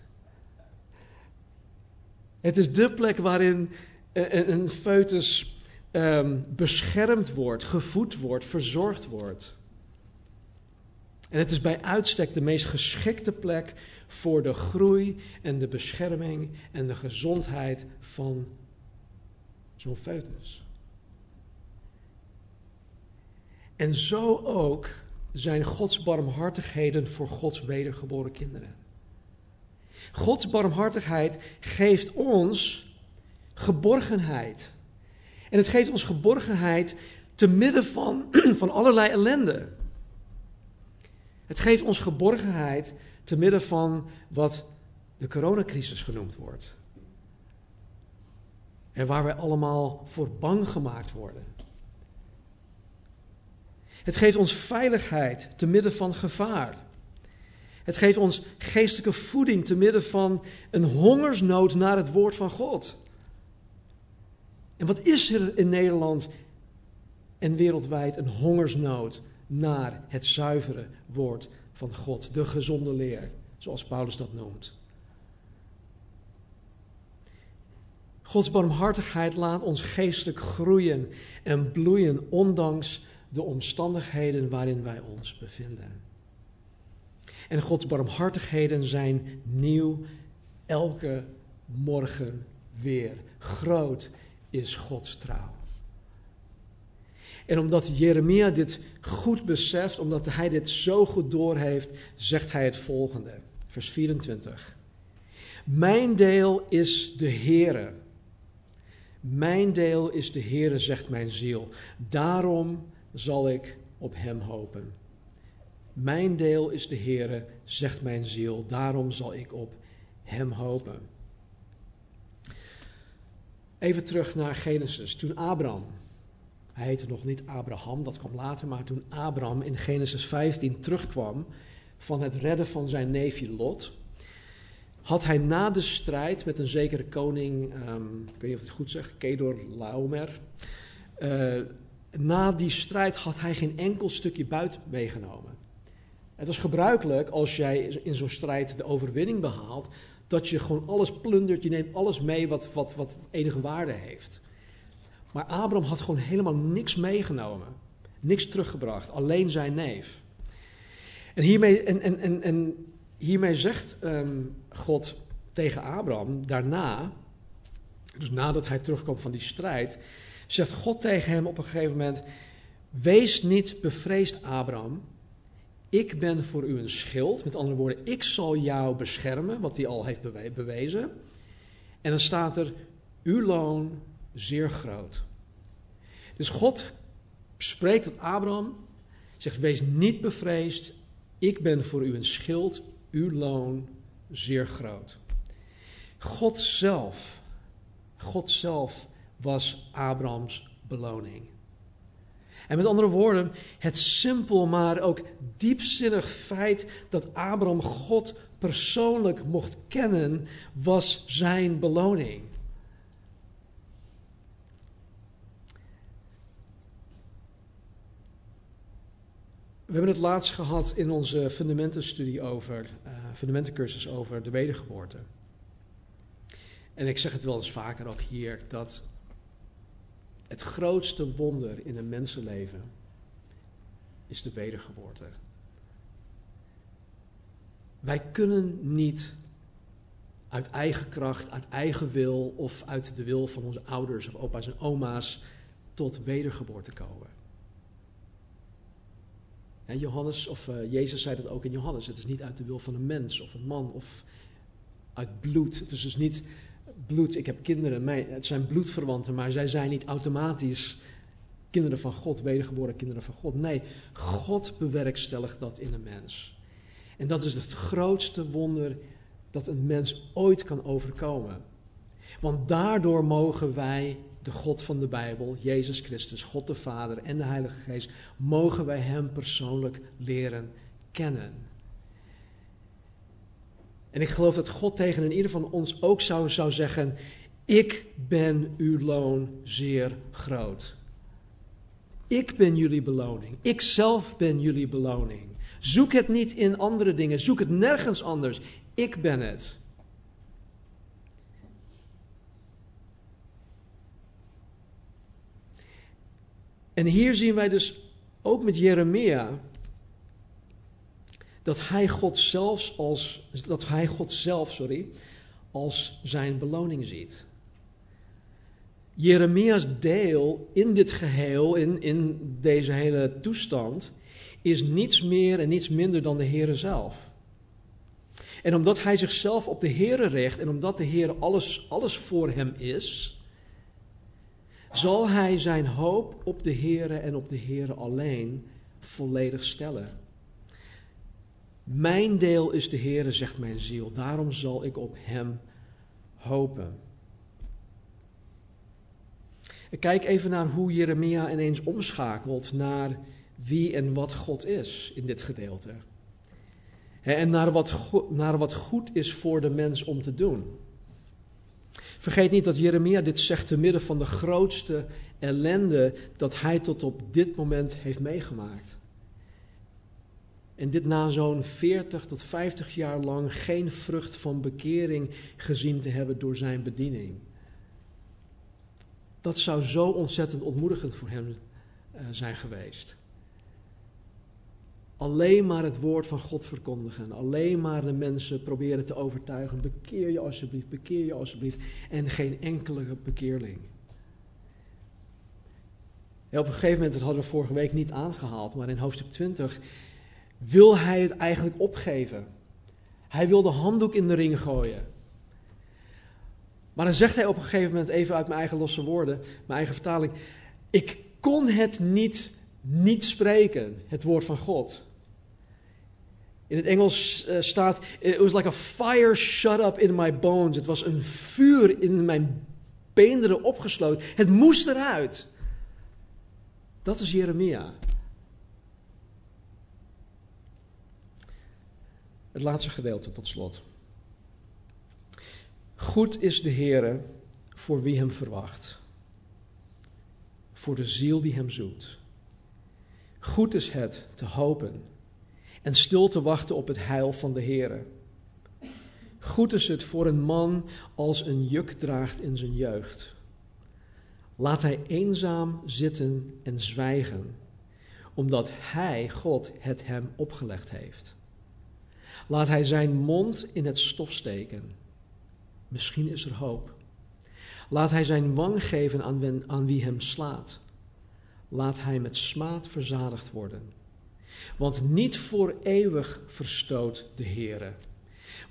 Het is de plek waarin een, een foetus um, beschermd wordt, gevoed wordt, verzorgd wordt. En het is bij uitstek de meest geschikte plek voor de groei en de bescherming en de gezondheid van zo'n foetus. En zo ook zijn Gods barmhartigheden voor Gods wedergeboren kinderen. Gods barmhartigheid geeft ons geborgenheid. En het geeft ons geborgenheid te midden van, [clears throat] van allerlei ellende. Het geeft ons geborgenheid te midden van wat de coronacrisis genoemd wordt. En waar wij allemaal voor bang gemaakt worden. Het geeft ons veiligheid te midden van gevaar. Het geeft ons geestelijke voeding te midden van een hongersnood naar het woord van God. En wat is er in Nederland en wereldwijd een hongersnood naar het zuivere woord van God, de gezonde leer, zoals Paulus dat noemt. Gods barmhartigheid laat ons geestelijk groeien en bloeien, ondanks de omstandigheden waarin wij ons bevinden. En Gods barmhartigheden zijn nieuw elke morgen weer. Groot is Gods trouw. En omdat Jeremia dit goed beseft, omdat hij dit zo goed doorheeft, zegt hij het volgende. Vers 24. Mijn deel is de Heere. Mijn deel is de Heere, zegt mijn ziel. Daarom zal ik op hem hopen. Mijn deel is de Heere, zegt mijn ziel. Daarom zal ik op hem hopen. Even terug naar Genesis. Toen Abraham, hij heette nog niet Abraham, dat kwam later, maar toen Abraham in Genesis 15 terugkwam van het redden van zijn neefje Lot, had hij na de strijd met een zekere koning, um, ik weet niet of ik het goed zeg, Kedor Laomer, uh, na die strijd had hij geen enkel stukje buit meegenomen. Het was gebruikelijk als jij in zo'n strijd de overwinning behaalt, dat je gewoon alles plundert, je neemt alles mee wat, wat, wat enige waarde heeft. Maar Abraham had gewoon helemaal niks meegenomen, niks teruggebracht, alleen zijn neef. En hiermee, en, en, en, en hiermee zegt um, God tegen Abraham daarna, dus nadat hij terugkwam van die strijd, zegt God tegen hem op een gegeven moment: Wees niet bevreesd, Abraham. Ik ben voor u een schild. Met andere woorden, ik zal jou beschermen, wat hij al heeft bewezen. En dan staat er: Uw loon zeer groot. Dus God spreekt tot Abraham, zegt: Wees niet bevreesd. Ik ben voor u een schild, uw loon zeer groot. God zelf, God zelf was Abrahams beloning. En met andere woorden, het simpel maar ook diepzinnig feit dat Abraham God persoonlijk mocht kennen, was zijn beloning. Hebben het laatst gehad in onze fundamentenstudie over, uh, fundamentencursus over de wedergeboorte. En ik zeg het wel eens vaker ook hier, dat het grootste wonder in een mensenleven is de wedergeboorte. Wij kunnen niet uit eigen kracht, uit eigen wil of uit de wil van onze ouders of opa's en oma's tot wedergeboorte komen. Johannes, of uh, Jezus zei dat ook in Johannes. Het is niet uit de wil van een mens of een man of uit bloed. Het is dus niet bloed, ik heb kinderen, het zijn bloedverwanten, maar zij zijn niet automatisch kinderen van God, wedergeboren kinderen van God. Nee, God bewerkstelligt dat in een mens. En dat is het grootste wonder dat een mens ooit kan overkomen. Want daardoor mogen wij de God van de Bijbel, Jezus Christus, God de Vader en de Heilige Geest, mogen wij Hem persoonlijk leren kennen. En ik geloof dat God tegen een ieder van ons ook zou, zou zeggen: Ik ben uw loon zeer groot. Ik ben jullie beloning. Ik zelf ben jullie beloning. Zoek het niet in andere dingen. Zoek het nergens anders. Ik ben het. En hier zien wij dus ook met Jeremia dat hij God zelfs als dat hij God zelf, sorry, als zijn beloning ziet. Jeremia's deel in dit geheel, in, in deze hele toestand, is niets meer en niets minder dan de Heere zelf. En omdat hij zichzelf op de Heere richt en omdat de Heere alles, alles voor hem is, zal hij zijn hoop op de Heere en op de Heere alleen volledig stellen. Mijn deel is de Heere, zegt mijn ziel, daarom zal ik op Hem hopen. Kijk even naar hoe Jeremia ineens omschakelt naar wie en wat God is in dit gedeelte. En naar wat, naar wat goed is voor de mens om te doen. Vergeet niet dat Jeremia dit zegt te midden van de grootste ellende dat hij tot op dit moment heeft meegemaakt. En dit na zo'n 40 tot 50 jaar lang geen vrucht van bekering gezien te hebben door zijn bediening. Dat zou zo ontzettend ontmoedigend voor hem eh, zijn geweest. Alleen maar het woord van God verkondigen. Alleen maar de mensen proberen te overtuigen. Bekeer je alsjeblieft, bekeer je alsjeblieft. En geen enkele bekeerling. op een gegeven moment, dat hadden we vorige week niet aangehaald, maar in hoofdstuk 20 wil hij het eigenlijk opgeven. Hij wil de handdoek in de ring gooien. Maar dan zegt hij op een gegeven moment, even uit mijn eigen losse woorden, mijn eigen vertaling: Ik kon het niet niet spreken, het woord van God. In het Engels uh, staat: It was like a fire shut up in my bones. Het was een vuur in mijn beenderen opgesloten. Het moest eruit. Dat is Jeremia. Het laatste gedeelte tot slot. Goed is de Heere voor wie hem verwacht, voor de ziel die hem zoekt. Goed is het te hopen en stil te wachten op het heil van de Heere. Goed is het voor een man als een juk draagt in zijn jeugd. Laat hij eenzaam zitten en zwijgen, omdat hij, God, het hem opgelegd heeft. Laat hij zijn mond in het stof steken. Misschien is er hoop. Laat hij zijn wang geven aan, aan wie hem slaat. Laat hij met smaad verzadigd worden. Want niet voor eeuwig verstoot de Heere.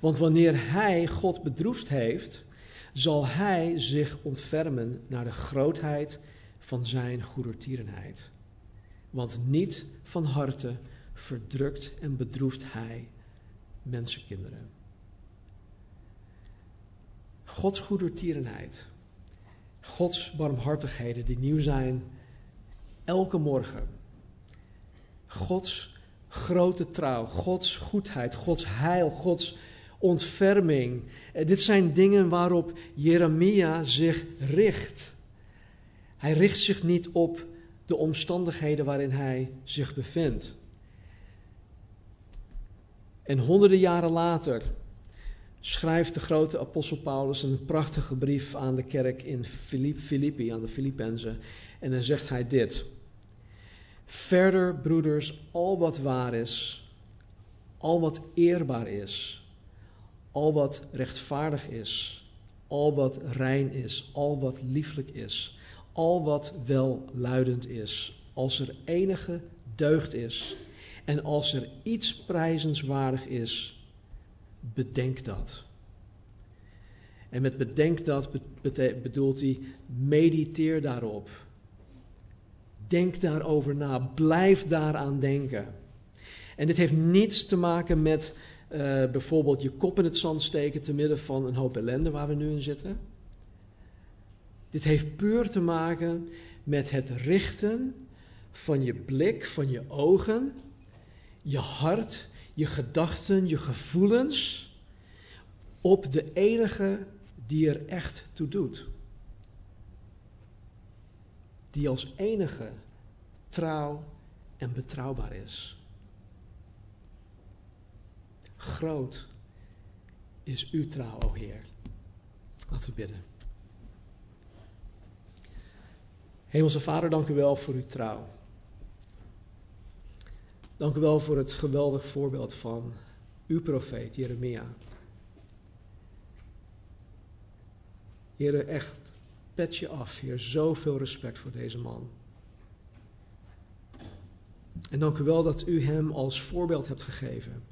Want wanneer hij God bedroefd heeft, zal hij zich ontfermen naar de grootheid van zijn goedertierenheid. Want niet van harte verdrukt en bedroeft hij mensenkinderen. Gods goedertierenheid, Gods barmhartigheden die nieuw zijn elke morgen. Gods grote trouw, Gods goedheid, Gods heil, Gods ontferming. Eh, dit zijn dingen waarop Jeremia zich richt. Hij richt zich niet op de omstandigheden waarin hij zich bevindt. En honderden jaren later schrijft de grote apostel Paulus een prachtige brief aan de kerk in Filippi, aan de Filippenzen. En dan zegt hij dit. Verder, broeders, al wat waar is, al wat eerbaar is, al wat rechtvaardig is, al wat rein is, al wat lieflijk is, al wat welluidend is, als er enige deugd is en als er iets prijzenswaardig is, bedenk dat. En met bedenk dat bedoelt hij, mediteer daarop. Denk daarover na. Blijf daaraan denken. En dit heeft niets te maken met uh, bijvoorbeeld je kop in het zand steken te midden van een hoop ellende waar we nu in zitten. Dit heeft puur te maken met het richten van je blik, van je ogen, je hart, je gedachten, je gevoelens op de enige die er echt toe doet. Die als enige trouw en betrouwbaar is. Groot is uw trouw, o Heer. Laten we bidden. Hemelse Vader, dank u wel voor uw trouw. Dank u wel voor het geweldig voorbeeld van uw profeet Jeremia. Heer, echt, pet je af, Heer. Zoveel respect voor deze man. En dank u wel dat u hem als voorbeeld hebt gegeven.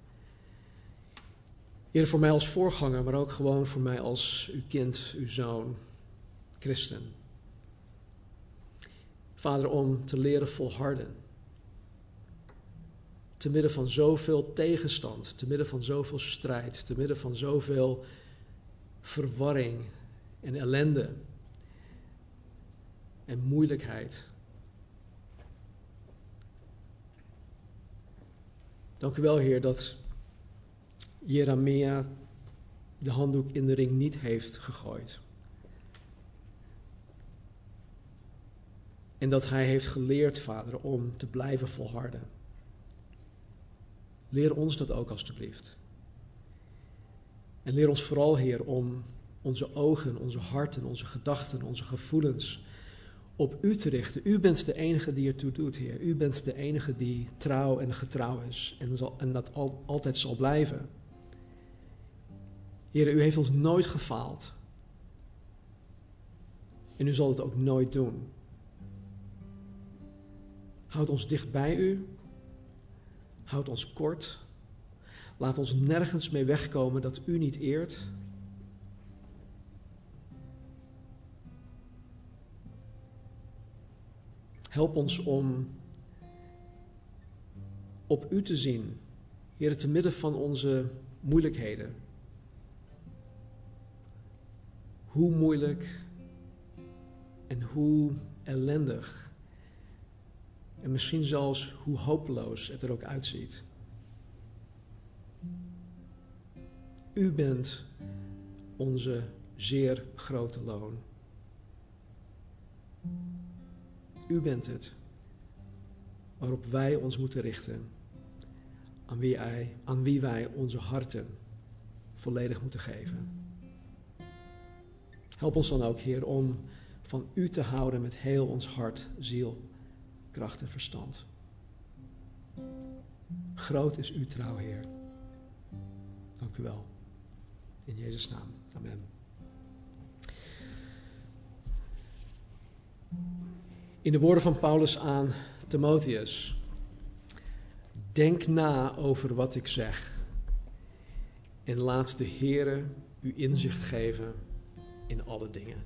Heer, voor mij als voorganger, maar ook gewoon voor mij als uw kind, uw zoon, christen. Vader, om te leren volharden. Te midden van zoveel tegenstand, te midden van zoveel strijd, te midden van zoveel verwarring en ellende. en moeilijkheid. Dank u wel, Heer, dat Jeremia de handdoek in de ring niet heeft gegooid. En dat hij heeft geleerd, Vader, om te blijven volharden. Leer ons dat ook alstublieft. En leer ons vooral, Heer, om onze ogen, onze harten, onze gedachten, onze gevoelens op U te richten. U bent de enige die ertoe doet, Heer. U bent de enige die trouw en getrouw is en, zal, en dat al, altijd zal blijven. Heer, U heeft ons nooit gefaald. En U zal het ook nooit doen. Houd ons dicht bij U. Houd ons kort. Laat ons nergens mee wegkomen dat U niet eert. Help ons om op U te zien, Heer, te midden van onze moeilijkheden. Hoe moeilijk en hoe ellendig en misschien zelfs hoe hopeloos het er ook uitziet. U bent onze zeer grote loon. U bent het waarop wij ons moeten richten, aan wie, wij, aan wie wij onze harten volledig moeten geven. Help ons dan ook, Heer, om van U te houden met heel ons hart, ziel, kracht en verstand. Groot is uw trouw, Heer. Dank u wel. In Jezus' naam. Amen. In de woorden van Paulus aan Timotheus. Denk na over wat ik zeg. En laat de Heere u inzicht geven in alle dingen.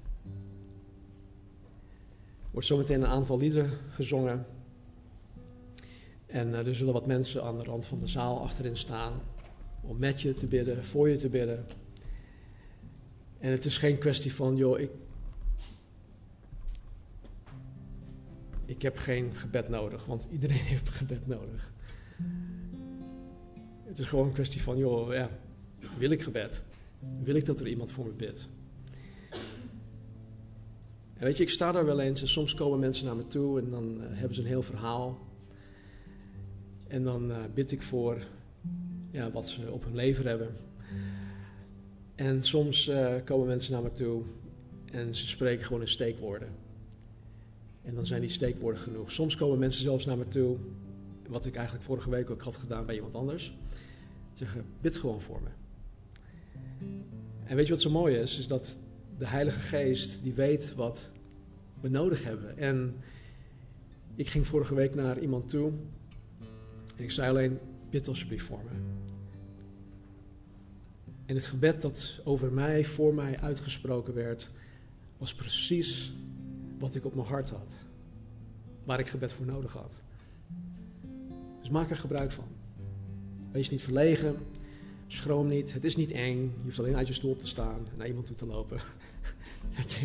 Er wordt zometeen een aantal liederen gezongen. En er zullen wat mensen aan de rand van de zaal achterin staan. Om met je te bidden, voor je te bidden. En het is geen kwestie van, joh, ik, ik heb geen gebed nodig, want iedereen [laughs] heeft gebed nodig. Het is gewoon een kwestie van, joh, ja, wil ik gebed? Wil ik dat er iemand voor me bidt? Weet je, ik sta daar wel eens en soms komen mensen naar me toe en dan uh, hebben ze een heel verhaal. En dan uh, bid ik voor ja, wat ze op hun leven hebben. En soms uh, komen mensen naar me toe en ze spreken gewoon in steekwoorden. En dan zijn die steekwoorden genoeg. Soms komen mensen zelfs naar me toe, wat ik eigenlijk vorige week ook had gedaan bij iemand anders. Zeggen, bid gewoon voor me. En weet je wat zo mooi is? Is dat de Heilige Geest, die weet wat we nodig hebben. En ik ging vorige week naar iemand toe. En ik zei alleen, bid alsjeblieft voor me. En het gebed dat over mij, voor mij uitgesproken werd, was precies wat ik op mijn hart had. Waar ik gebed voor nodig had. Dus maak er gebruik van. Wees niet verlegen. Schroom niet. Het is niet eng. Je hoeft alleen uit je stoel op te staan en naar iemand toe te lopen. [laughs]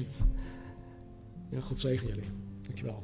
ja, God zegen jullie. Dankjewel.